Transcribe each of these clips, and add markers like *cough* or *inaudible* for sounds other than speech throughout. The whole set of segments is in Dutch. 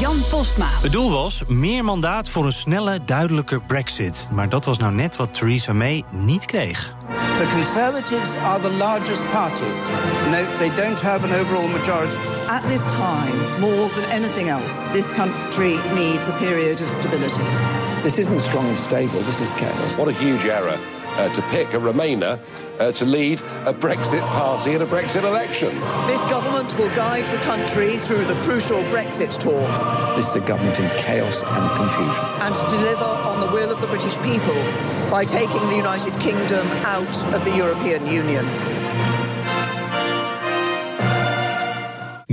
Jan Postma. Het doel was meer mandaat voor een snelle, duidelijke brexit. Maar dat was nou net wat Theresa May niet kreeg. The Conservatives are the largest party. No, they don't have an overall majority. At this time, more than anything else, this country needs a period of stability. This isn't strong and stable, this is chaos. What a huge error uh, to pick a Remainer uh, to lead a Brexit party in a Brexit election. This government will guide the country through the crucial Brexit talks. This is a government in chaos and confusion. And to deliver on the will of the British people by taking the United Kingdom out of the European Union.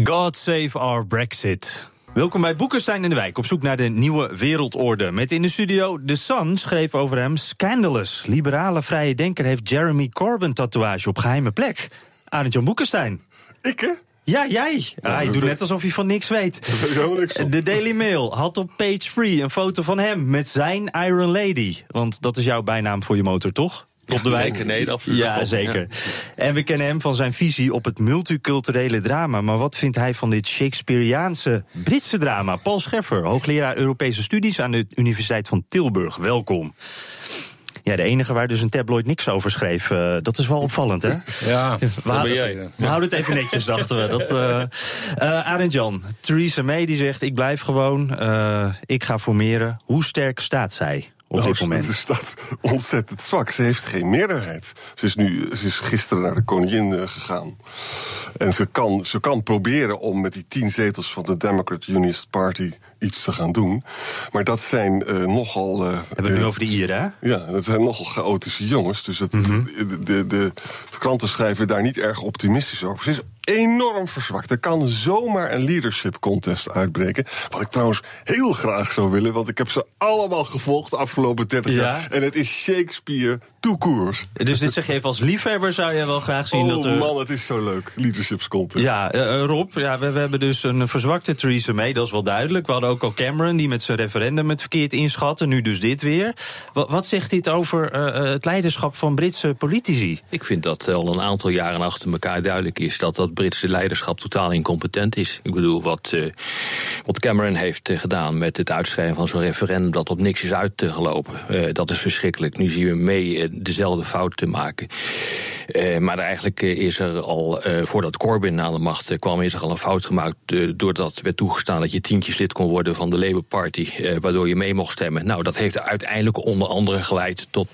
God save our Brexit. Welkom bij Boekenstein in de Wijk, op zoek naar de nieuwe wereldorde. Met in de studio The Sun schreef over hem Scandalous. Liberale vrije denker heeft Jeremy Corbyn tatoeage op geheime plek. Arend-Jan Boekenstein. Ik, hè? Ja, jij. Ah, je doet net alsof je van niks weet. *laughs* De Daily Mail had op page 3 een foto van hem met zijn Iron Lady. Want dat is jouw bijnaam voor je motor, toch? Op de wijk. Zeker, nee, absoluut. Ja, zeker. En we kennen hem van zijn visie op het multiculturele drama. Maar wat vindt hij van dit Shakespeareaanse Britse drama? Paul Scheffer, hoogleraar Europese studies aan de Universiteit van Tilburg. Welkom. Ja, de enige waar dus een tabloid niks over schreef. Uh, dat is wel opvallend, hè? *laughs* Ja, we, houden, jij, we houden het even netjes, dachten we. Dat, uh, uh, Arend Jan, Theresa May die zegt... ik blijf gewoon, ik ga formeren. Hoe sterk staat zij? Op nou, dit moment? Ze staat ontzettend zwak. Ze heeft geen meerderheid. Ze is, nu, ze is gisteren naar de koningin uh, gegaan. En ze kan, ze kan proberen om met die tien zetels van de Democrat Unionist Party iets te gaan doen. Maar dat zijn uh, nogal. Uh, Hebben we het nu over de Ieren? Ja, dat zijn nogal chaotische jongens. Dus het, mm -hmm. de, de, de, de, kranten schrijven daar niet erg optimistisch over. Ze is enorm verzwakt. Er kan zomaar een leadership contest uitbreken. Wat ik trouwens heel graag zou willen, want ik heb ze allemaal gevolgd de afgelopen 30 ja? jaar. En het is Shakespeare toekoer. Dus dit zeg je even als liefhebber zou je wel graag zien oh, dat er... man, het is zo leuk. Leadership contest. Ja, uh, Rob, ja, we, we, hebben dus een verzwakte Theresa May, dat is wel duidelijk. We hadden ook al Cameron, die met zijn referendum het verkeerd inschatte. Nu dus dit weer. Wat, wat zegt dit over uh, het leiderschap van Britse politici? Ik vind dat al een aantal jaren achter elkaar duidelijk is... dat dat Britse leiderschap totaal incompetent is. Ik bedoel, wat, uh, wat Cameron heeft gedaan met het uitschrijven van zo'n referendum... dat op niks is uitgelopen. dat is verschrikkelijk. Nu zien we mee dezelfde fout te maken. Maar eigenlijk is er al, voordat Corbyn aan de macht kwam, is er al een fout gemaakt. Doordat werd toegestaan dat je tientjes lid kon worden van de Labour Party, waardoor je mee mocht stemmen. Nou, dat heeft uiteindelijk onder andere geleid tot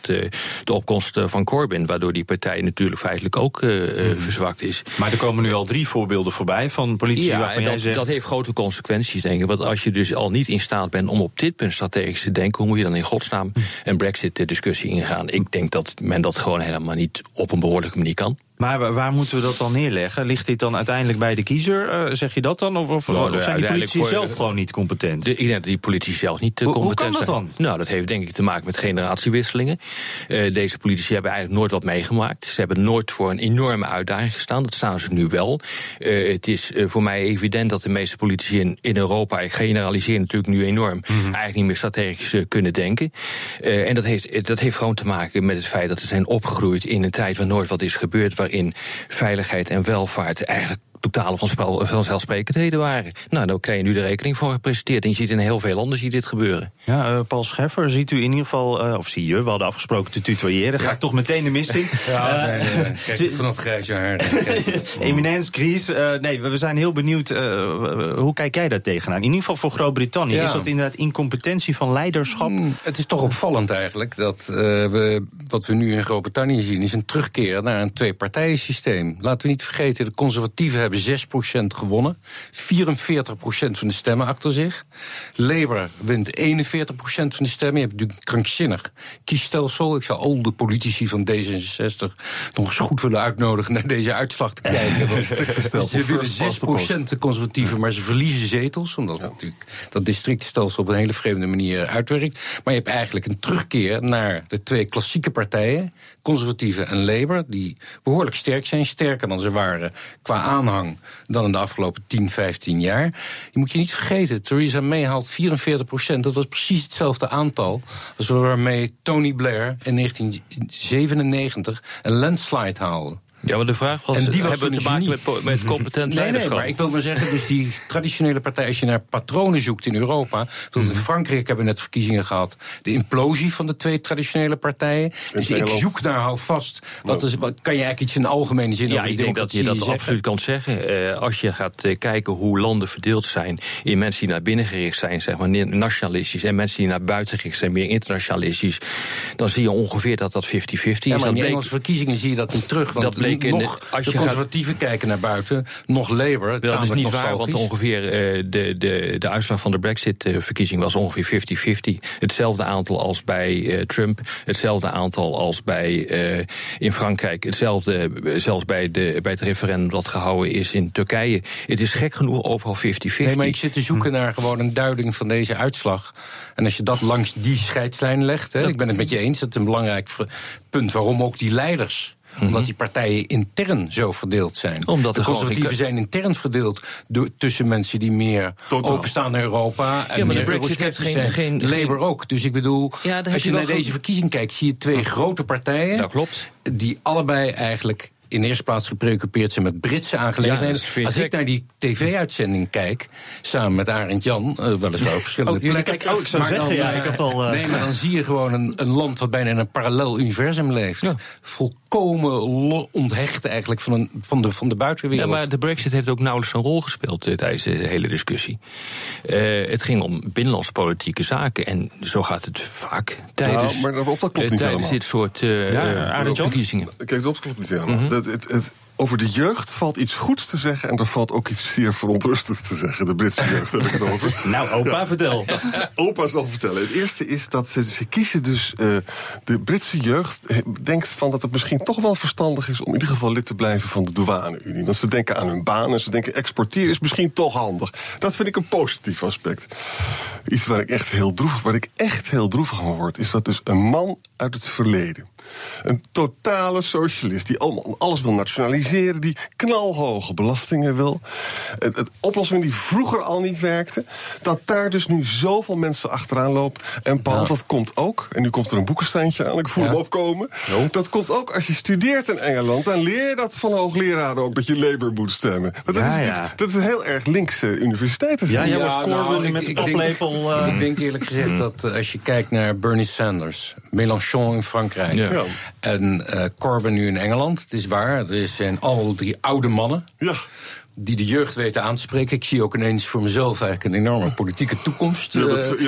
de opkomst van Corbyn, waardoor die partij natuurlijk feitelijk ook mm. verzwakt is. Maar er komen nu al drie voorbeelden voorbij van politici ja, waarvan dat, jij zegt... dat heeft grote consequenties, denk ik. Want als je dus al niet in staat bent om op dit punt strategisch te denken, hoe moet je dan in godsnaam een brexit-discussie ingaan? Ik denk dat men dat gewoon helemaal niet op een behoorlijke manier kan. Maar waar moeten we dat dan neerleggen? Ligt dit dan uiteindelijk bij de kiezer? Uh, zeg je dat dan? Of, of, nou, of zijn die politici voor, zelf gewoon niet competent? De, ik denk dat die politici zelf niet uh, competent zijn. Hoe kan dat dan? Nou, dat heeft denk ik te maken met generatiewisselingen. Uh, deze politici hebben eigenlijk nooit wat meegemaakt. Ze hebben nooit voor een enorme uitdaging gestaan. Dat staan ze nu wel. het is voor mij evident dat de meeste politici in, in Europa... ik generaliseer natuurlijk nu enorm... Mm -hmm. eigenlijk niet meer strategisch kunnen denken. en dat heeft, dat heeft gewoon te maken met het feit dat ze zijn opgegroeid... in een tijd waar nooit wat is gebeurd... waarin veiligheid en welvaart. Eigenlijk totale vanzelfsprekendheden waren. Nou, daar krijg je nu de rekening voor gepresenteerd. En je ziet in heel veel landen zie dit gebeuren. Ja, uh, Paul Scheffer, ziet u in ieder geval, uh, of zie je, we hadden afgesproken te tutoyeren. Ga ja. ik toch meteen de mist in. *laughs* ja, nee, nee, nee. Kijk, van dat grijze haar. *laughs* Eminence Gries, uh, nee, we zijn heel benieuwd, hoe kijk jij daar tegenaan? In ieder geval voor Groot-Brittannië. Ja. Is dat inderdaad incompetentie van leiderschap? Mm, het is toch opvallend eigenlijk, dat we, wat we nu in Groot-Brittannië zien... is een terugkeer naar een twee-partijen systeem. Laten we niet vergeten, de conservatieven hebben hebben 6% gewonnen. 44% van de stemmen achter zich. Labour wint 41% van de stemmen. Je hebt natuurlijk een krankzinnig kiesstelsel. Ik zou al de politici van D66 nog eens goed willen uitnodigen naar deze uitslag te kijken. *laughs* Want ze willen 6% de conservatieven, maar ze verliezen zetels. Omdat natuurlijk dat districtstelsel op een hele vreemde manier uitwerkt. Maar je hebt eigenlijk een terugkeer naar de twee klassieke partijen, conservatieven en Labour, die behoorlijk sterk zijn. Sterker dan ze waren qua aanhang dan in de afgelopen 10, 15 jaar. Je moet je niet vergeten, Theresa May haalt 44 procent. Dat was precies hetzelfde aantal als waarmee Tony Blair in 1997 een landslide haalde. Ja, maar de vraag was, En die was hebben te maken met, met competent Nee, nee, leiderschap? maar ik wil maar zeggen, dus die traditionele partij, als je naar patronen zoekt in Europa. Bijvoorbeeld in Frankrijk hebben we net verkiezingen gehad. De implosie van de twee traditionele partijen. Dus ik zoek naar, hou vast. Wat, is, wat kan je eigenlijk iets in algemene zin Ja, over ik die denk dat je dat zeggen? absoluut kan zeggen. Eh, als je gaat eh, kijken hoe landen verdeeld zijn in mensen die naar binnen gericht zijn, zeg maar nationalistisch, en mensen die naar buiten gericht zijn, meer internationalistisch, dan zie je ongeveer dat dat 50-50 is. Ja, maar Dat in bleek- Engelse verkiezingen zie je dat niet terug. Want Dat de- nog als de je gaat- conservatieven kijken naar buiten, nog Labour. Dat is niet waar, want ongeveer eh, de, de, de uitslag van de Brexit-verkiezing was ongeveer 50-50. Hetzelfde aantal als bij eh, Trump, hetzelfde aantal als bij eh, in Frankrijk, hetzelfde zelfs bij, de, bij het referendum dat gehouden is in Turkije. Het is gek genoeg overal 50-50. Nee, maar ik zit te zoeken naar gewoon een duiding van deze uitslag. En als je dat langs die scheidslijn legt, hè, ik ben het met je eens, dat is een belangrijk punt waarom ook die leiders. Omdat die partijen intern zo verdeeld zijn. Mhm. Omdat de er conservatieven zijn intern verdeeld door, tussen mensen die meer Totaal. openstaan naar Europa. En Ja, maar de Brexit heeft geen- zijn. geen- Labour ook. Dus ik bedoel, Ja, als je naar deze verkiezing kijkt, zie je twee grote partijen. Dat klopt. Die allebei eigenlijk in eerste plaats gepreoccupeerd zijn met Britse aangelegenheden. Ja, Als ik naar die tv-uitzending kijk, samen met Arend Jan, eh, weliswaar op verschillende Oh, plekken. oh, ik zou maar zeggen, ja, ik had al, eh, Nee, maar dan zie je gewoon een, een land wat bijna in een parallel universum leeft. Volkomen onthecht eigenlijk van, een, van, de, van de Ja, buitenwereld. maar de Brexit heeft ook nauwelijks een rol gespeeld eh, tijdens de hele discussie. Eh, het ging om binnenlandspolitieke zaken. En zo gaat het vaak tijdens, Nou, maar dat- dat klopt eh, niet tijdens helemaal. dit soort eh, Ja, eh, Arend Jan? verkiezingen. Kijk, dat klopt niet helemaal. Mhm. dat, het, het, over de jeugd valt iets goeds te zeggen... en er valt ook iets zeer verontrustends te zeggen. De Britse jeugd heb ik het over. *laughs* Nou, opa, vertel. *laughs* Opa zal vertellen. Het eerste is dat ze, ze kiezen dus... eh, de Britse jeugd denkt van dat het misschien toch wel verstandig is... om in ieder geval lid te blijven van de douane-Unie. Want ze denken aan hun baan en ze denken exporteren is misschien toch handig. Dat vind ik een positief aspect. Iets waar ik echt heel droevig, waar ik echt heel droevig van word... is dat dus een man uit het verleden... Een totale socialist die allemaal alles wil nationaliseren, die knalhoge belastingen wil. Het, het oplossing die vroeger al niet werkte, dat daar dus nu zoveel mensen achteraan lopen. En Paul, dat komt ook, en nu komt er een boekensteintje aan, ik voel Ja. hem opkomen. Dat komt ook als je studeert in Engeland, dan leer je dat van hoogleraren ook, dat je Labour moet stemmen. Maar dat, Ja, is, ja. natuurlijk, dat is een heel erg linkse universiteiten. Ja, jij wordt nou, ik- met ik denk- paplepel. eh, Ik denk eerlijk gezegd dat eh, als je kijkt naar Bernie Sanders, Mélenchon in Frankrijk Ja. Ja. en eh, Corbyn nu in Engeland, het is waar, er zijn alle drie oude mannen. Ja. Die de jeugd weten aan te spreken. Ik zie ook ineens voor mezelf eigenlijk een enorme politieke toekomst. Je bent, eh,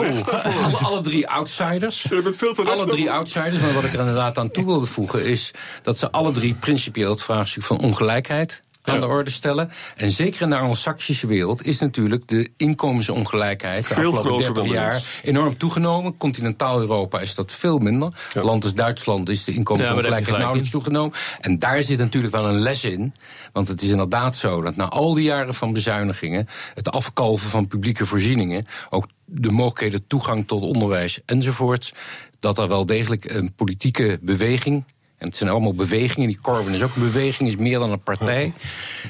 rechts daarvoor. *laughs* alle, alle drie outsiders. Je bent veel te Alle drie daarvoor. outsiders. Maar wat ik er inderdaad aan toe wilde voegen is dat ze alle drie principieel het vraagstuk van ongelijkheid aan Ja. de orde stellen. En zeker in de Anglo-Saxische wereld is natuurlijk de inkomensongelijkheid de Veel afgelopen groter 30 dan bij jaar enorm toegenomen. Continentaal Europa is dat veel minder. Ja. Land als Duitsland is de inkomensongelijkheid gelijk nauwelijks toegenomen. En daar zit natuurlijk wel een les in. Want het is inderdaad zo dat na al die jaren van bezuinigingen, het afkalven van publieke voorzieningen, ook de mogelijkheden toegang tot onderwijs enzovoort, dat er wel degelijk een politieke beweging. En het zijn allemaal bewegingen. Die Corbyn is ook een beweging, is meer dan een partij.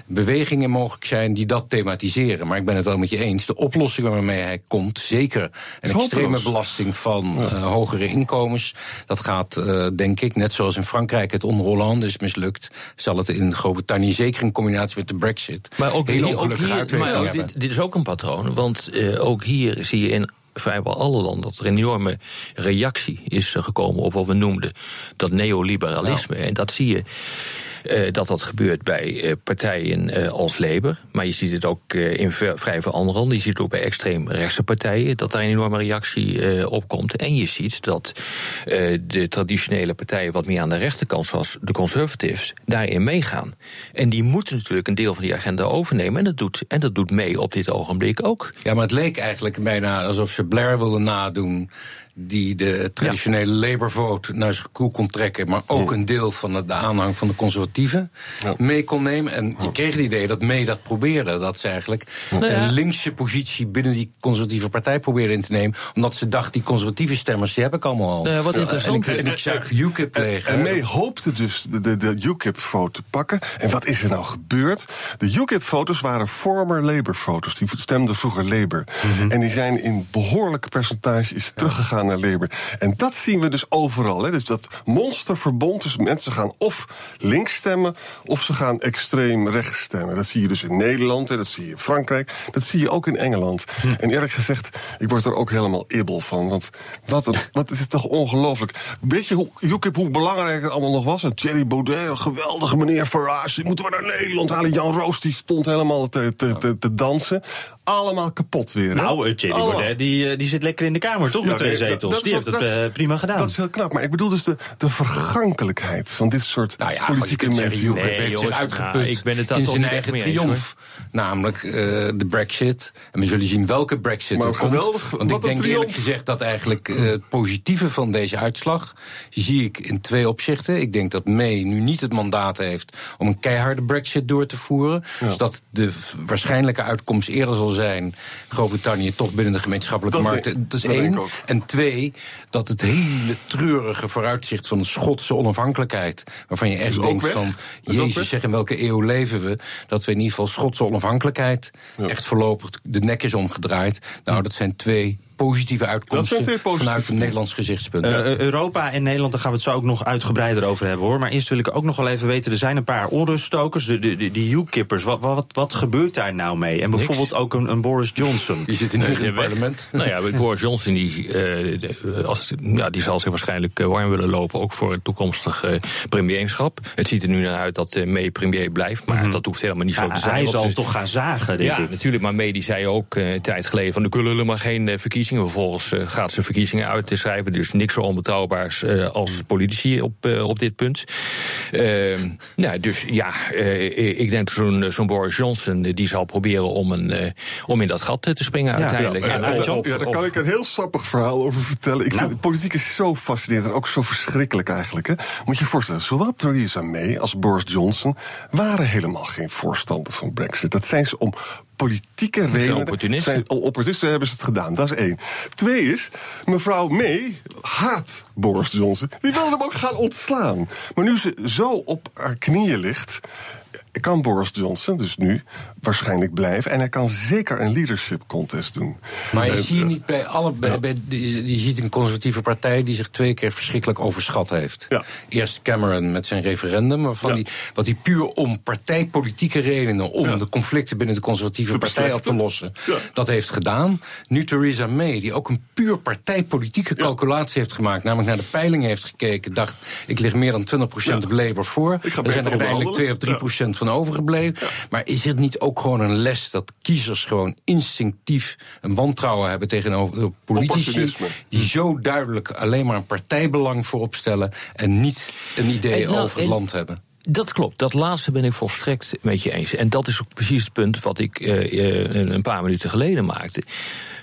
Bewegingen mogelijk zijn die dat thematiseren. Maar ik ben het wel met je eens. De oplossing waarmee hij komt, zeker een extreme belasting van eh, hogere inkomens. Dat gaat, eh, denk ik, net zoals in Frankrijk het onder Hollande is mislukt, zal het in Groot-Brittannië zeker in combinatie met de Brexit Maar ook hele hier, ook ongelukkige hier uitwerking maar ook dit, dit is ook een patroon. Want eh, ook hier zie je in vrijwel alle landen dat er een enorme reactie is eh, gekomen op wat we noemden dat neoliberalisme. En dat zie je eh, dat dat gebeurt bij eh, partijen eh, als Labour. Maar je ziet het ook in vrij veel andere landen. Je ziet het ook bij extreemrechtse partijen dat daar een enorme reactie op komt. En je ziet dat de traditionele partijen wat meer aan de rechterkant, zoals de Conservatives, daarin meegaan. En die moeten natuurlijk een deel van die agenda overnemen. En dat doet, en dat doet mee op dit ogenblik ook. Ja, maar het leek eigenlijk bijna alsof ze Blair wilden nadoen. Die de traditionele Labour-vote naar zich toe kon trekken. Maar ook een deel van de, aanhang van de conservatieven mee kon nemen. En je kreeg het idee dat mee dat probeerde. Dat ze eigenlijk Nou ja. een linkse positie binnen die conservatieve partij probeerde in te nemen. Omdat ze dacht, die conservatieve stemmers, die heb ik allemaal al. Nou ja, wat En interessant ik- En ik zag UKIP leeg. En May hoopte dus de, de, de UKIP-foto te pakken. En wat is er nou gebeurd? De UKIP-foto's waren former Labour-foto's. Die stemden vroeger Labour. En die zijn in behoorlijke percentages teruggegaan naar. En dat zien we dus overal. Hè. Dus dat monsterverbond. Dus mensen gaan of links stemmen... of ze gaan extreem rechts stemmen. Dat zie je dus in Nederland, hè, dat zie je in Frankrijk... dat zie je ook in Engeland. En eerlijk gezegd, ik word er ook helemaal ibbel van. Want wat, een, wat is het toch ongelooflijk. Weet je hoe, UKIP, hoe belangrijk het allemaal nog was? En Thierry Baudet, een geweldige meneer Farage... die moeten we naar Nederland halen. Jan Roos die stond helemaal te, te, te, te dansen. Allemaal kapot weer. hè? Nou, Thierry. Baudet, die, eh, die zit lekker in de Kamer, toch? Ja, met twee nee, dat- zetels. dat die heeft ook- het dat- eh, prima gedaan. Dat is heel knap. Maar ik bedoel dus de, de vergankelijkheid van dit soort Nou ja, politieke mensen. Nee, heeft zich jongens, uitgeput nou, ik ben het daar in toch zijn niet eigen echt mee eens, triomf. Namelijk eh, de brexit. En we zullen zien welke brexit Maar er komt. geweldig, Want ik denk eerlijk gezegd dat eigenlijk eh, het positieve van deze uitslag... zie ik in twee opzichten. Ik denk dat May nu niet het mandaat heeft om een keiharde brexit door te voeren. Dus dat de waarschijnlijke uitkomst eerder zal zijn... Groot-Brittannië toch binnen de gemeenschappelijke Dat markt. Dat is dat één. En twee, dat het hele treurige vooruitzicht van de Schotse onafhankelijkheid... waarvan je echt denkt van... Jezus, zeg, in welke eeuw leven we? Dat we in ieder geval Schotse onafhankelijkheid... echt voorlopig de nek is omgedraaid. Nou, dat zijn twee positieve uitkomsten... vanuit een Nederlands gezichtspunt. Eh, Europa en Nederland, daar gaan we het zo ook nog uitgebreider over hebben hoor. Maar eerst wil ik ook nog wel even weten: er zijn een paar onruststokers, de, de, de, die UKippers. Wat, wat, wat gebeurt daar nou mee? En bijvoorbeeld ook een, een Boris Johnson. Die zit in Nee, het weg. parlement. *laughs* Nou ja, Boris Johnson die, eh, de- als, ja, die zal zich waarschijnlijk eh, warm willen lopen, ook voor het toekomstig eh, premierschap. Het ziet er nu naar uit dat eh, May premier blijft, maar dat hoeft helemaal niet zo te zijn. hij zal ze- toch gaan zagen, denk ja, ik. natuurlijk. Maar May die zei ook eh, een tijd geleden van er kunnen helemaal geen eh, verkiezingen. Vervolgens eh, gaat ze verkiezingen uit te schrijven. Dus niks zo onbetrouwbaars eh, als politici op, eh, op dit punt. Ehm, nou, dus ja, eh, ik denk dat zo'n zo'n Boris Johnson die zal proberen om, een, om in dat gat te springen uiteindelijk. Ja, ja, daar kan ik een heel sappig verhaal over vertellen. Ik vind, de politiek is zo fascinerend en ook zo verschrikkelijk eigenlijk. Hè. Moet je je voorstellen, zowel Theresa May als Boris Johnson... waren helemaal geen voorstander van brexit. Dat zijn ze om politieke redenen... opportunisten. Zijn, opportunisten hebben ze het gedaan, dat is één. Twee is, mevrouw May haat Boris Johnson. Die wilde hem ook gaan ontslaan. Maar nu ze zo op haar knieën ligt kan Boris Johnson dus nu waarschijnlijk blijven. En hij kan zeker een leadership contest doen. Maar je Eh, ziet niet bij alle. Bij, bij- die- je ziet een conservatieve partij die zich twee keer verschrikkelijk overschat heeft. Ja. Eerst Cameron met zijn referendum, waarvan Ja. die, wat hij puur om partijpolitieke redenen, om Ja. de conflicten binnen de conservatieve partij op te lossen, dat heeft gedaan. Nu Theresa May, die ook een puur partijpolitieke calculatie heeft gemaakt, namelijk naar de peilingen heeft gekeken, dacht ik lig meer dan 20% op Labour voor. Er zijn er uiteindelijk 2 of 3% onderhandelen. Van overgebleven. Maar is het niet ook gewoon een les dat kiezers gewoon instinctief een wantrouwen hebben tegenover politici die zo duidelijk alleen maar een partijbelang voorop stellen en niet een idee En nou, over het en- land hebben? Dat klopt, dat laatste ben ik volstrekt met je eens. En dat is ook precies het punt wat ik eh, eh, een een paar minuten geleden maakte.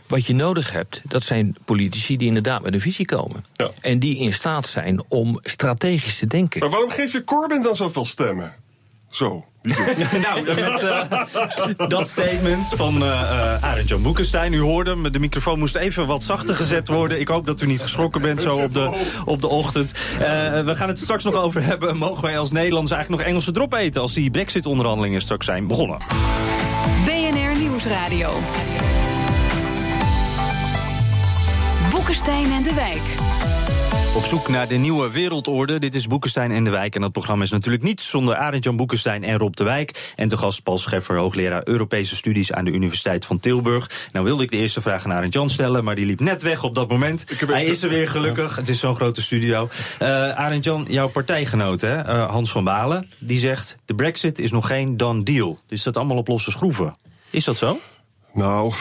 Wat je nodig hebt, dat zijn politici die inderdaad met een visie komen. Ja. En die in staat zijn om strategisch te denken. Maar waarom geef je Corbyn dan zoveel stemmen? Zo. *laughs* Nou, met eh, dat statement van eh eh Arend Jan Boekenstein. U hoorde hem, de microfoon moest even wat zachter gezet worden. Ik hoop dat u niet geschrokken bent zo op de, op de ochtend. Eh, we gaan het straks nog over hebben. Mogen wij als Nederlanders eigenlijk nog Engelse drop eten... als die brexit-onderhandelingen straks zijn begonnen? BNR Nieuwsradio. Boekenstein en de Wijk. Op zoek naar de nieuwe wereldorde. Dit is Boekenstein en de Wijk. En dat programma is natuurlijk niet zonder Arend-Jan Boekenstein en Rob de Wijk. En te gast Paul Scheffer, hoogleraar Europese studies aan de Universiteit van Tilburg. Nou wilde ik de eerste vraag aan Arend-Jan stellen, maar die liep net weg op dat moment. Hij is er weer gelukkig. Het is zo'n grote studio. Uh, Arend-Jan, jouw partijgenoot, hè, uh, Hans van Balen, die zegt... de brexit is nog geen done deal. Dus dat allemaal op losse schroeven. Is dat zo? Nou,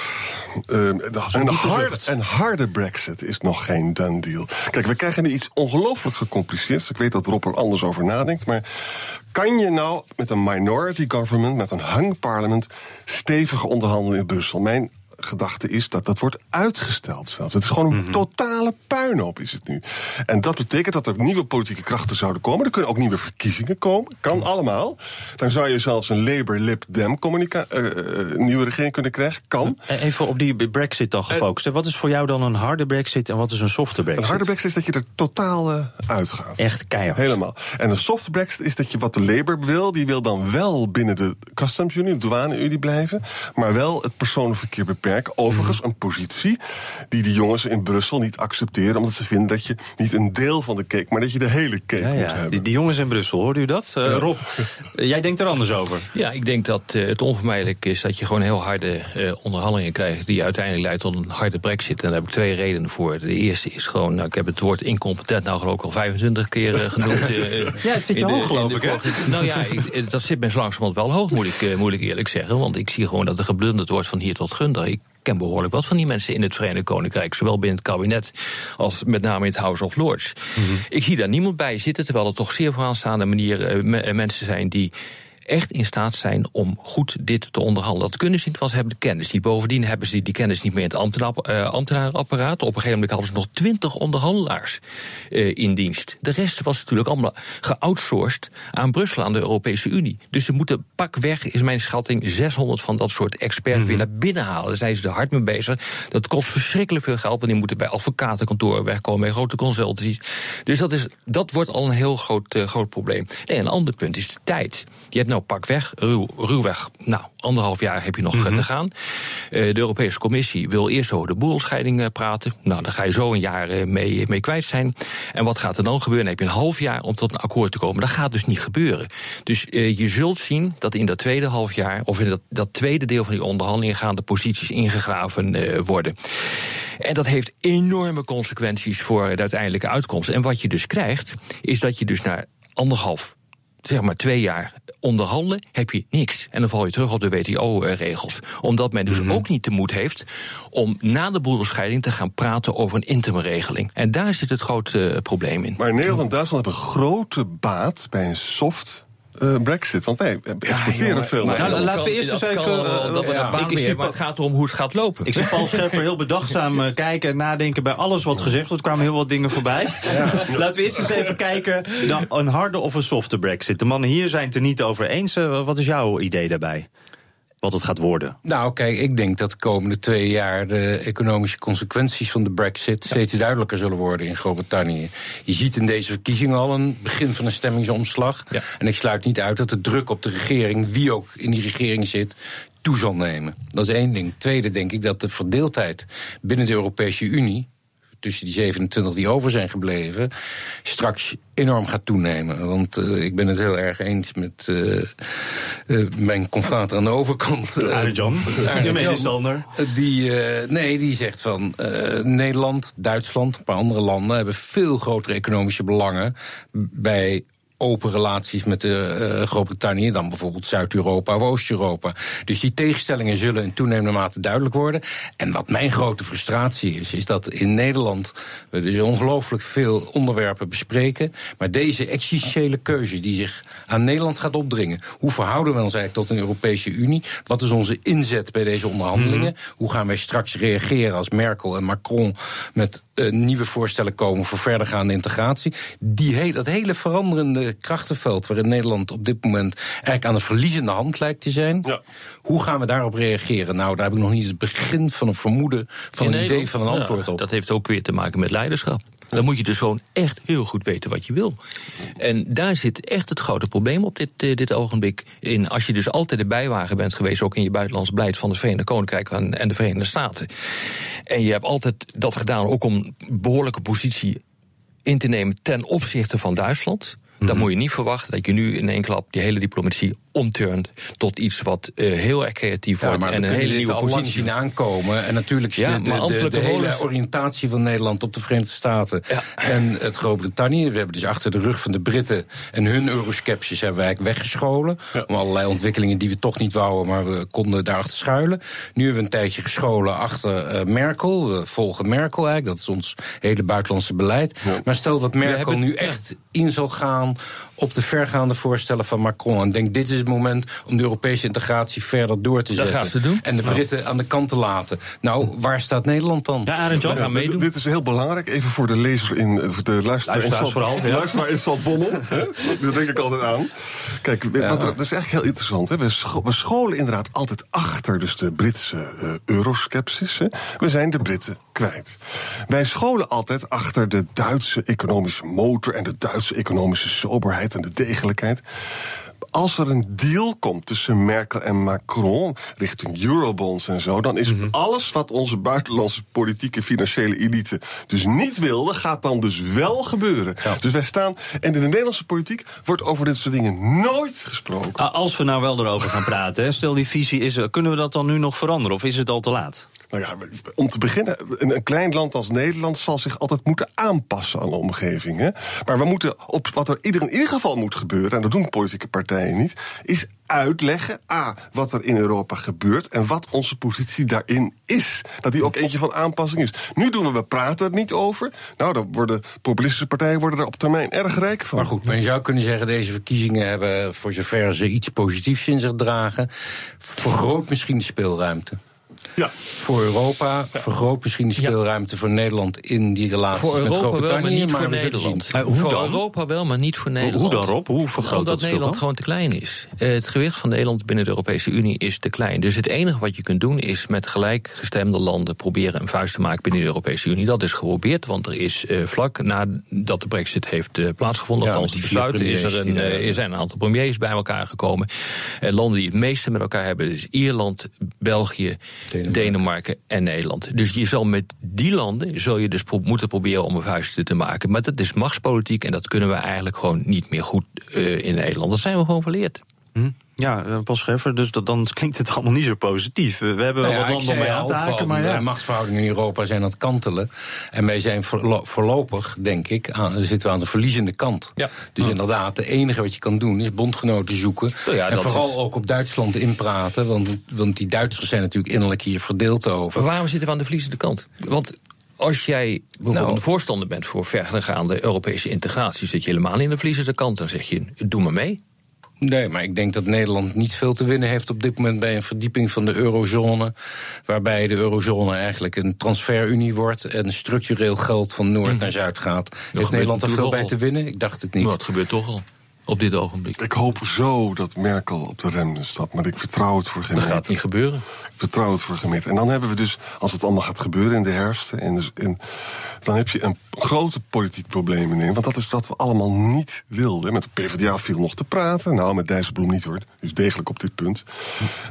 uh, een, harde, een harde brexit is nog geen done deal. Kijk, we krijgen nu iets ongelooflijk gecompliceerds. Ik weet dat Rob er anders over nadenkt. Maar kan je nou met een minority government, met een hang parlement... stevig onderhandelen in Brussel? Mijn gedachte is dat dat wordt uitgesteld zelfs. Het is gewoon een Mhm. totale puinhoop is het nu. En dat betekent dat er nieuwe politieke krachten zouden komen. Er kunnen ook nieuwe verkiezingen komen. Kan Mhm. allemaal. Dan zou je zelfs een Labour-Lib-Dem communica- eh, eh, nieuwe regering kunnen krijgen. Kan. Eh, Even op die brexit dan gefocust. Wat is voor jou dan een harde brexit en wat is een softe brexit? Een harde brexit is dat je er totaal eh, uitgaat. Echt keihard. Helemaal. En een soft brexit is dat je wat de Labour wil, die wil dan wel binnen de customs unie, de douane-unie blijven, maar wel het personenverkeer beperken. Overigens Mhm. een positie die die jongens in Brussel niet accepteren, omdat ze vinden dat je niet een deel van de cake, maar dat je de hele cake Ja, moet ja. hebben. Die, die jongens in Brussel, hoorde u dat? Eh, Rob, *laughs* jij denkt er anders over. Ja, ik denk dat eh, het onvermijdelijk is dat je gewoon heel harde eh, onderhandelingen krijgt... die uiteindelijk leidt tot een harde brexit. En daar heb ik twee redenen voor. De eerste is gewoon, nou, ik heb het woord incompetent nou geloof ik al 25 keer eh, genoemd. *laughs* Ja, het zit je de- hoog, geloof de ik, vorige- Nou ja, ik- dat zit me zo langzamerhand wel hoog, moet ik, moet ik eerlijk zeggen. Want ik zie gewoon dat er geblunderd wordt van hier tot gunder. Ken behoorlijk wat van die mensen in het Verenigd Koninkrijk. Zowel binnen het kabinet als met name in het House of Lords. Ik zie daar niemand bij zitten, terwijl er toch zeer vooraanstaande manier eh, eh, mensen zijn die echt in staat zijn om goed dit te onderhandelen. Dat kunnen ze niet, want ze hebben de kennis niet. Bovendien hebben ze die kennis niet meer in het ambtenaar- eh, ambtenarenapparaat. Op een gegeven moment hadden ze nog twintig onderhandelaars eh, in dienst. De rest was natuurlijk allemaal geoutsourced aan Brussel, aan de Europese Unie. Dus ze moeten pakweg, is mijn schatting, 600 van dat soort experts weer naar binnen halen. Daar zijn ze er hard mee bezig. Dat kost verschrikkelijk veel geld, want die moeten bij advocatenkantoren wegkomen, bij grote consultancies. Dus dat, is, dat wordt al een heel groot, eh, groot probleem. Nee, een ander punt is de tijd. Je hebt nou pakweg, ruw, ruwweg, nou, anderhalf jaar heb je nog eh, te gaan. Eh, de Europese Commissie wil eerst over de boedelscheiding eh, praten. Nou, daar ga je zo een jaar eh, mee, mee kwijt zijn. En wat gaat er dan gebeuren? Dan heb je een half jaar om tot een akkoord te komen. Dat gaat dus niet gebeuren. Dus je zult zien dat in dat tweede half jaar, of in dat, dat tweede deel van die onderhandelingen, gaan de posities ingegraven worden. En dat heeft enorme consequenties voor de uiteindelijke uitkomst. En wat je dus krijgt, is dat je dus na anderhalf zeg maar twee jaar onderhandelen, heb je niks. En dan val je terug op de WTO-regels. Omdat men dus ook niet de moed heeft om na de boedelscheiding te gaan praten over een interimregeling. En daar zit het grote eh, probleem in. Maar Nederland en Duitsland hebben grote baat bij een soft eh, brexit. Want wij exporteren jongen, veel. maar naar Nou, laten we eerst eens even, eh, dat er ja, een baan ik- ik meer, zie maar het gaat erom hoe het gaat lopen. Ik zie Paul Scheffer heel bedachtzaam eh, kijken en nadenken bij alles wat gezegd wordt. Er kwamen heel wat dingen voorbij. *laughs* Laten we eerst eens even kijken. Dan een harde of een softe brexit. De mannen hier zijn het er niet over eens. Eh, wat is jouw idee daarbij? Wat het gaat worden? Nou, kijk, ik denk dat de komende twee jaar de economische consequenties van de Brexit steeds duidelijker zullen worden in Groot-Brittannië. Je ziet in deze verkiezingen al een begin van een stemmingsomslag. Ja. En ik sluit niet uit dat de druk op de regering, wie ook in die regering zit, toe zal nemen. Dat is één ding. Tweede denk ik dat de verdeeldheid binnen de Europese Unie tussen die 27 die over zijn gebleven, straks enorm gaat toenemen. Want eh, ik ben het heel erg eens met eh, eh, mijn confrater aan de overkant. Jan, Arend je medestander. Die, nee, die zegt van Nederland, Duitsland, een paar andere landen hebben veel grotere economische belangen bij open relaties met de, eh, Groot-Brittannië dan bijvoorbeeld Zuid-Europa of Oost-Europa. Dus die tegenstellingen zullen in toenemende mate duidelijk worden. En wat mijn grote frustratie is, is dat in Nederland we dus ongelooflijk veel onderwerpen bespreken, maar deze existentiële keuze die zich aan Nederland gaat opdringen, hoe verhouden we ons eigenlijk tot een Europese Unie? Wat is onze inzet bij deze onderhandelingen? Hoe gaan wij straks reageren als Merkel en Macron met eh, nieuwe voorstellen komen voor verdergaande integratie? Die he dat hele veranderende krachtenveld waarin Nederland op dit moment eigenlijk aan de verliezende hand lijkt te zijn. Ja. Hoe gaan we daarop reageren? Nou, daar heb ik nog niet het begin van een vermoeden, van In een idee Nederland, van een ja, antwoord op. Dat heeft ook weer te maken met leiderschap. Dan moet je dus gewoon echt heel goed weten wat je wil. En daar zit echt het grote probleem op dit, eh, dit ogenblik in. Als je dus altijd de bijwagen bent geweest, ook in je buitenlands beleid van het Verenigde Koninkrijk en en de Verenigde Staten. En je hebt altijd dat gedaan, ook om behoorlijke positie in te nemen ten opzichte van Duitsland. Dan moet je niet verwachten dat je nu in één klap die hele diplomatie omturnt tot iets wat uh, heel erg creatief ja, wordt maar en een hele nieuwe positie. zien aankomen. En natuurlijk Ja, de, de, de, hele oriëntatie van Nederland op de Verenigde Staten en het Groot-Brittannië. We hebben dus achter de rug van de Britten en hun euroskepsis hebben wij eigenlijk weggescholen. Om allerlei ontwikkelingen die we toch niet wouden, maar we konden daarachter schuilen. Nu hebben we een tijdje gescholen achter eh, Merkel. We volgen Merkel eigenlijk, dat is ons hele buitenlandse beleid. Maar stel dat Merkel hebben- nu echt in zal gaan op de vergaande voorstellen van Macron. En denk, dit is het moment om de Europese integratie verder door te Dat zetten. gaat ze doen. En de Britten aan de kant te laten. Nou, waar staat Nederland dan? Ja, Arend Jan. Gaan meedoen. Dit is heel belangrijk, even voor de lezer in, eh, voor de luisteraar in vooral, ja. luisteraar in? *laughs* Daar denk ik altijd aan. Kijk, wat er- dat is eigenlijk heel interessant. Hè? We, scho- we scholen inderdaad altijd achter dus de Britse eh, euroskepsis. Hè? We zijn de Britten kwijt. Wij scholen altijd achter de Duitse economische motor... en de Duitse economische soberheid en de degelijkheid. Als er een deal komt tussen Merkel en Macron richting eurobonds en zo, dan is alles wat onze buitenlandse politieke financiële elite dus niet wilde, gaat dan dus wel gebeuren. Dus wij staan. En in de Nederlandse politiek wordt over dit soort dingen nooit gesproken. Ah, Als we nou wel erover gaan praten, stel die visie is er, kunnen we dat dan nu nog veranderen of is het al te laat? Nou ja, om te beginnen, een, klein land als Nederland zal zich altijd moeten aanpassen aan de omgeving. Hè? Maar we moeten op wat er in ieder geval moet gebeuren, en dat doen politieke partijen niet, is uitleggen, A, wat er in Europa gebeurt en wat onze positie daarin is. Dat die ook eentje van aanpassing is. Nu doen we, we praten er niet over. Nou, dan worden populistische partijen worden er op termijn erg rijk van. Maar goed, je zou kunnen zeggen, deze verkiezingen hebben, voor zover ze iets positiefs in zich dragen, vergroot misschien de speelruimte. Ja. Voor Europa, vergroot misschien de speelruimte voor Nederland in die relaties Voor met Europa wel, maar Groot-Brittannië. niet voor we zullen Nederland. zien. hoe voor dan? Europa wel, maar niet voor Nederland. hoe dan, Rob? Hoe vergroot Omdat dat Nederland dan? gewoon te klein is. Eh, het gewicht van Nederland binnen de Europese Unie is te klein. Dus het enige wat je kunt doen is met gelijkgestemde landen proberen een vuist te maken binnen de Europese Unie. Dat is geprobeerd, want er is eh, vlak nadat de brexit heeft eh, plaatsgevonden, Ja, althans met die besluiten, is er, een, er- zijn een aantal premiers bij elkaar gekomen. Eh, landen die het meeste met elkaar hebben, dus Ierland, België, Denemarken. Denemarken en Nederland. Dus je zal met die landen zul je dus pro- moeten proberen om een vuist te maken. Maar dat is machtspolitiek en dat kunnen we eigenlijk gewoon niet meer goed eh, in Nederland. Dat zijn we gewoon verleerd. Hm? Ja, eh, Paul Scheffer, dus dat, dan klinkt het allemaal niet zo positief. We hebben wel Nou wat ja, landen mee aan te haken, maar ja. De machtsverhoudingen in Europa zijn aan het kantelen. En wij zijn voorlo- voorlopig, denk ik, aan, zitten we aan de verliezende kant. Ja. Dus inderdaad, het enige wat je kan doen is bondgenoten zoeken. Nou ja, en vooral is- ook op Duitsland inpraten. Want, want die Duitsers zijn natuurlijk innerlijk hier verdeeld over. Maar waarom zitten we aan de verliezende kant? Want als jij bijvoorbeeld Nou. een voorstander bent voor vergaande Europese integratie, zit je helemaal in de verliezende kant. Dan zeg je, doe maar mee. Nee, maar ik denk dat Nederland niet veel te winnen heeft op dit moment bij een verdieping van de eurozone. Waarbij de eurozone eigenlijk een transferunie wordt en structureel geld van Noord naar Zuid gaat. heeft gebeurt Nederland er veel bij te winnen? Ik dacht het niet. Maar dat gebeurt toch al op dit ogenblik. Ik hoop zo dat Merkel op de rem stapt, maar ik vertrouw het voor geen Dat gaat niet gebeuren. Ik vertrouw het voor geen meter. En dan hebben we dus, als het allemaal gaat gebeuren in de herfst, en dus in, dan heb je een grote politiek probleem in. Want dat is wat we allemaal niet wilden. Met de PvdA viel nog te praten. Nou, met Dijsselbloem niet hoor. Is degelijk op dit punt.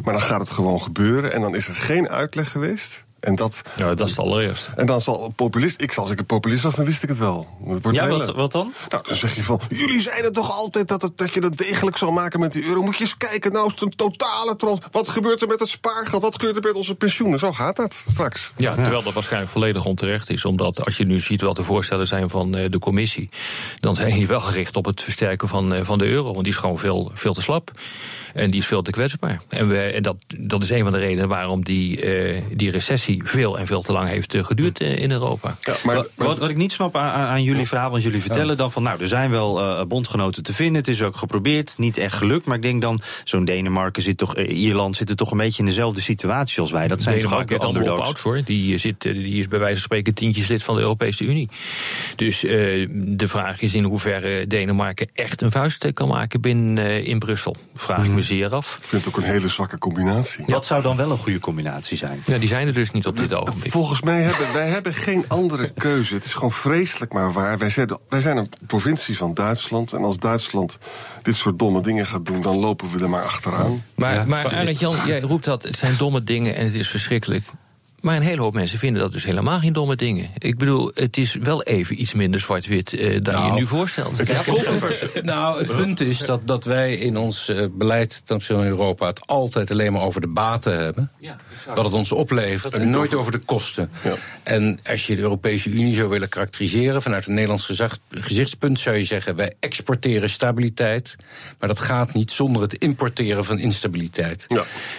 Maar dan gaat het gewoon gebeuren. En dan is er geen uitleg geweest. En dat, Ja, dat is het allereerste. en dan zal populist, ik zal als ik een populist was, dan wist ik het wel. Dat Ja, wat, wat dan? nou, dan zeg je van, jullie zeiden toch altijd dat, het, dat je dat degelijk zou maken met die euro. Moet je eens kijken, nou is het een totale trans. Wat gebeurt er met het spaargeld? Wat gebeurt er met onze pensioenen? Zo gaat dat straks. Ja, terwijl dat waarschijnlijk volledig onterecht is. Omdat als je nu ziet wat de voorstellen zijn van eh, de commissie... dan zijn die wel gericht op het versterken van, eh, van de euro. Want die is gewoon veel, veel te slap. En die is veel te kwetsbaar. En, we, en dat, dat is een van de redenen waarom die, eh, die recessie veel en veel te lang heeft eh, geduurd eh, in Europa. Ja, maar, Wat, wat, wat ik niet snap aan, aan- jullie verhaal, want jullie vertellen dan van... nou, er zijn wel eh, bondgenoten te vinden, het is ook geprobeerd, niet echt gelukt... maar ik denk dan, zo'n Denemarken zit toch, eh, Ierland zit er toch een beetje in dezelfde situatie als wij. Dat zijn toch ook Denemarken allemaal underdogs. op hoor. Die, zit, die is bij wijze van spreken tientjes lid van de Europese Unie. Dus eh, de vraag is in hoeverre Denemarken echt een vuist kan maken binnen in Brussel. Vraag Mhm. ik me zeer af. Ik vind het ook een hele zwakke combinatie. Wat zou dan wel een goede combinatie zijn? Ja, die zijn er dus niet op dit ogenblik. Volgens mij hebben wij hebben geen andere keuze. Het is gewoon vreselijk maar waar. Wij zijn, wij zijn een provincie van Duitsland. En als Duitsland dit soort domme dingen gaat doen, dan lopen we er maar achteraan. Maar, Ja, maar Jan, jij roept dat het zijn domme dingen en het is verschrikkelijk. Maar een hele hoop mensen vinden dat dus helemaal geen domme dingen. Ik bedoel, het is wel even iets minder zwart-wit eh, dan Nou, je nu voorstelt. nou, het punt is dat, dat wij in ons eh, beleid ten opzichte van Europa het altijd alleen maar over de baten hebben. wat het ons oplevert en, nooit over de kosten. En als je de Europese Unie zou willen karakteriseren vanuit een Nederlands gezag- gezichtspunt, zou je zeggen: wij exporteren stabiliteit. Maar dat gaat niet zonder het importeren van instabiliteit.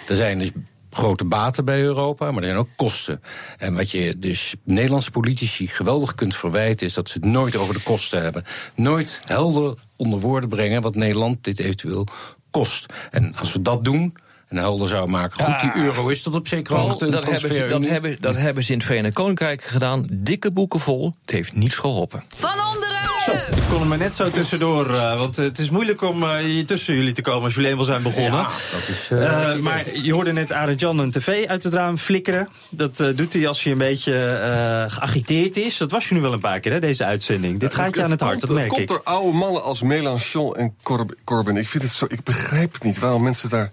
Er zijn dus grote baten bij Europa, maar er zijn ook kosten. En wat je dus Nederlandse politici geweldig kunt verwijten, is dat ze het nooit over de kosten hebben. Nooit helder onder woorden brengen wat Nederland dit eventueel kost. En als we dat doen. En helder zou maken. Goed, die euro is tot op zekere hoogte. dat, hebben ze, dat, hebben, dat hebben ze in het Verenigd Koninkrijk gedaan. Dikke boeken vol. Het heeft niets geholpen. Ik kon er maar net zo tussendoor, eh, want het is moeilijk om eh, hier tussen jullie te komen als jullie eenmaal zijn begonnen. Ja, dat is, eh, Eh, maar je hoorde net Arend Jan een tv uit het raam flikkeren. Dat eh, doet hij als hij een beetje eh, geagiteerd is. Dat was je nu wel een paar keer, hè, deze uitzending. Dit gaat je aan het hart, dat merk het ik. komt door oude mannen als Mélenchon en Corb- Corbyn. Ik vind het zo. Ik begrijp het niet waarom mensen daar.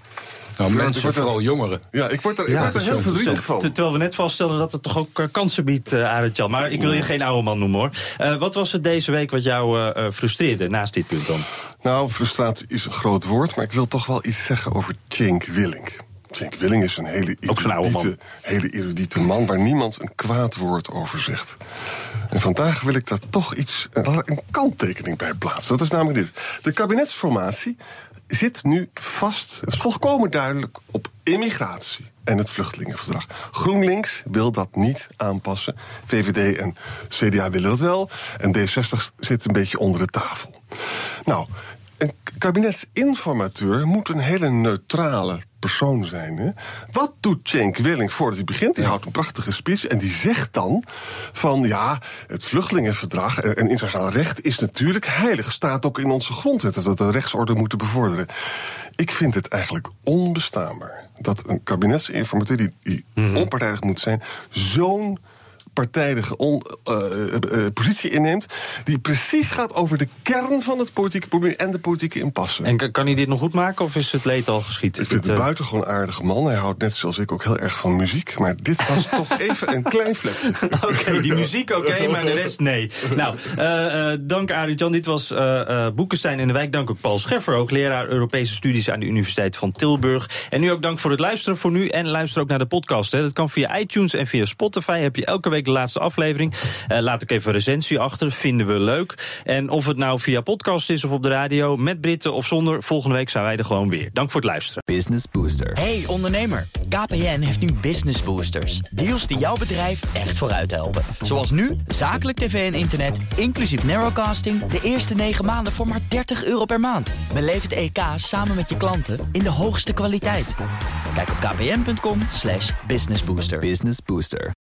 Nou, Ik mensen, word er- vooral jongeren. Ja, ik word er, ik Ja, word er heel verdrietig van. Terwijl we net vaststelden dat het toch ook eh, kansen biedt, uh, Arend Jan. Maar ik wil je geen oude man noemen, hoor. Eh, wat was het deze week wat jou eh, eh, frustreerde, naast dit punt dan? Nou, frustratie is een groot woord, maar ik wil toch wel iets zeggen over Cenk Willink. Cenk Willink is een hele erudite, hele erudite man waar niemand een kwaad woord over zegt. En vandaag wil ik daar toch iets, een een kanttekening bij plaatsen. Dat is namelijk dit. De kabinetsformatie zit nu vast, het is volkomen duidelijk, op immigratie en het vluchtelingenverdrag. GroenLinks wil dat niet aanpassen. VVD en CDA willen dat wel. En D60 zit een beetje onder de tafel. Nou, een kabinetsinformateur moet een hele neutrale persoon zijn. Hè? Wat doet Cenk Willing voordat hij begint? Die houdt een prachtige speech en die zegt dan van ja, het vluchtelingenverdrag en en internationaal recht is natuurlijk heilig. Staat ook in onze grondwet dat we de rechtsorde moeten bevorderen. Ik vind het eigenlijk onbestaanbaar dat een kabinetsinformateur die, die onpartijdig moet zijn, zo'n partijdige on- eh, eh, eh, positie inneemt. die precies gaat over de kern van het politieke probleem en de politieke impasse. En kan, hij dit nog goed maken of is het leed al geschied? Ik vind het een buitengewoon aardige man. Hij houdt net zoals ik ook heel erg van muziek. Maar dit was *laughs* toch even een klein vlekje. *laughs* Oké, die muziek oké, *laughs* maar de rest nee. Nou, dank Arend Jan. Dit was Boekenstein in de Wijk. Dank ook Paul Scheffer, hoogleraar Europese Studies aan de Universiteit van Tilburg. En nu ook dank voor het luisteren voor nu. En luister ook naar de podcast. Hè. Dat kan via iTunes en via Spotify. Heb je elke week de laatste aflevering. Eh, laat ik even een recensie achter. Vinden we leuk. En of het nou via podcast is of op de radio, met Britten of zonder, volgende week zijn wij er gewoon weer. Dank voor het luisteren. Business Booster. Hey ondernemer, KPN heeft nu Business Boosters. Deals die jouw bedrijf echt vooruit helpen. Zoals nu, zakelijk tv en internet, inclusief narrowcasting... de eerste 9 maanden voor maar 30 euro per maand. Beleef het EK samen met je klanten in de hoogste kwaliteit. Kijk op kpn.com slash businessbooster. Business Booster.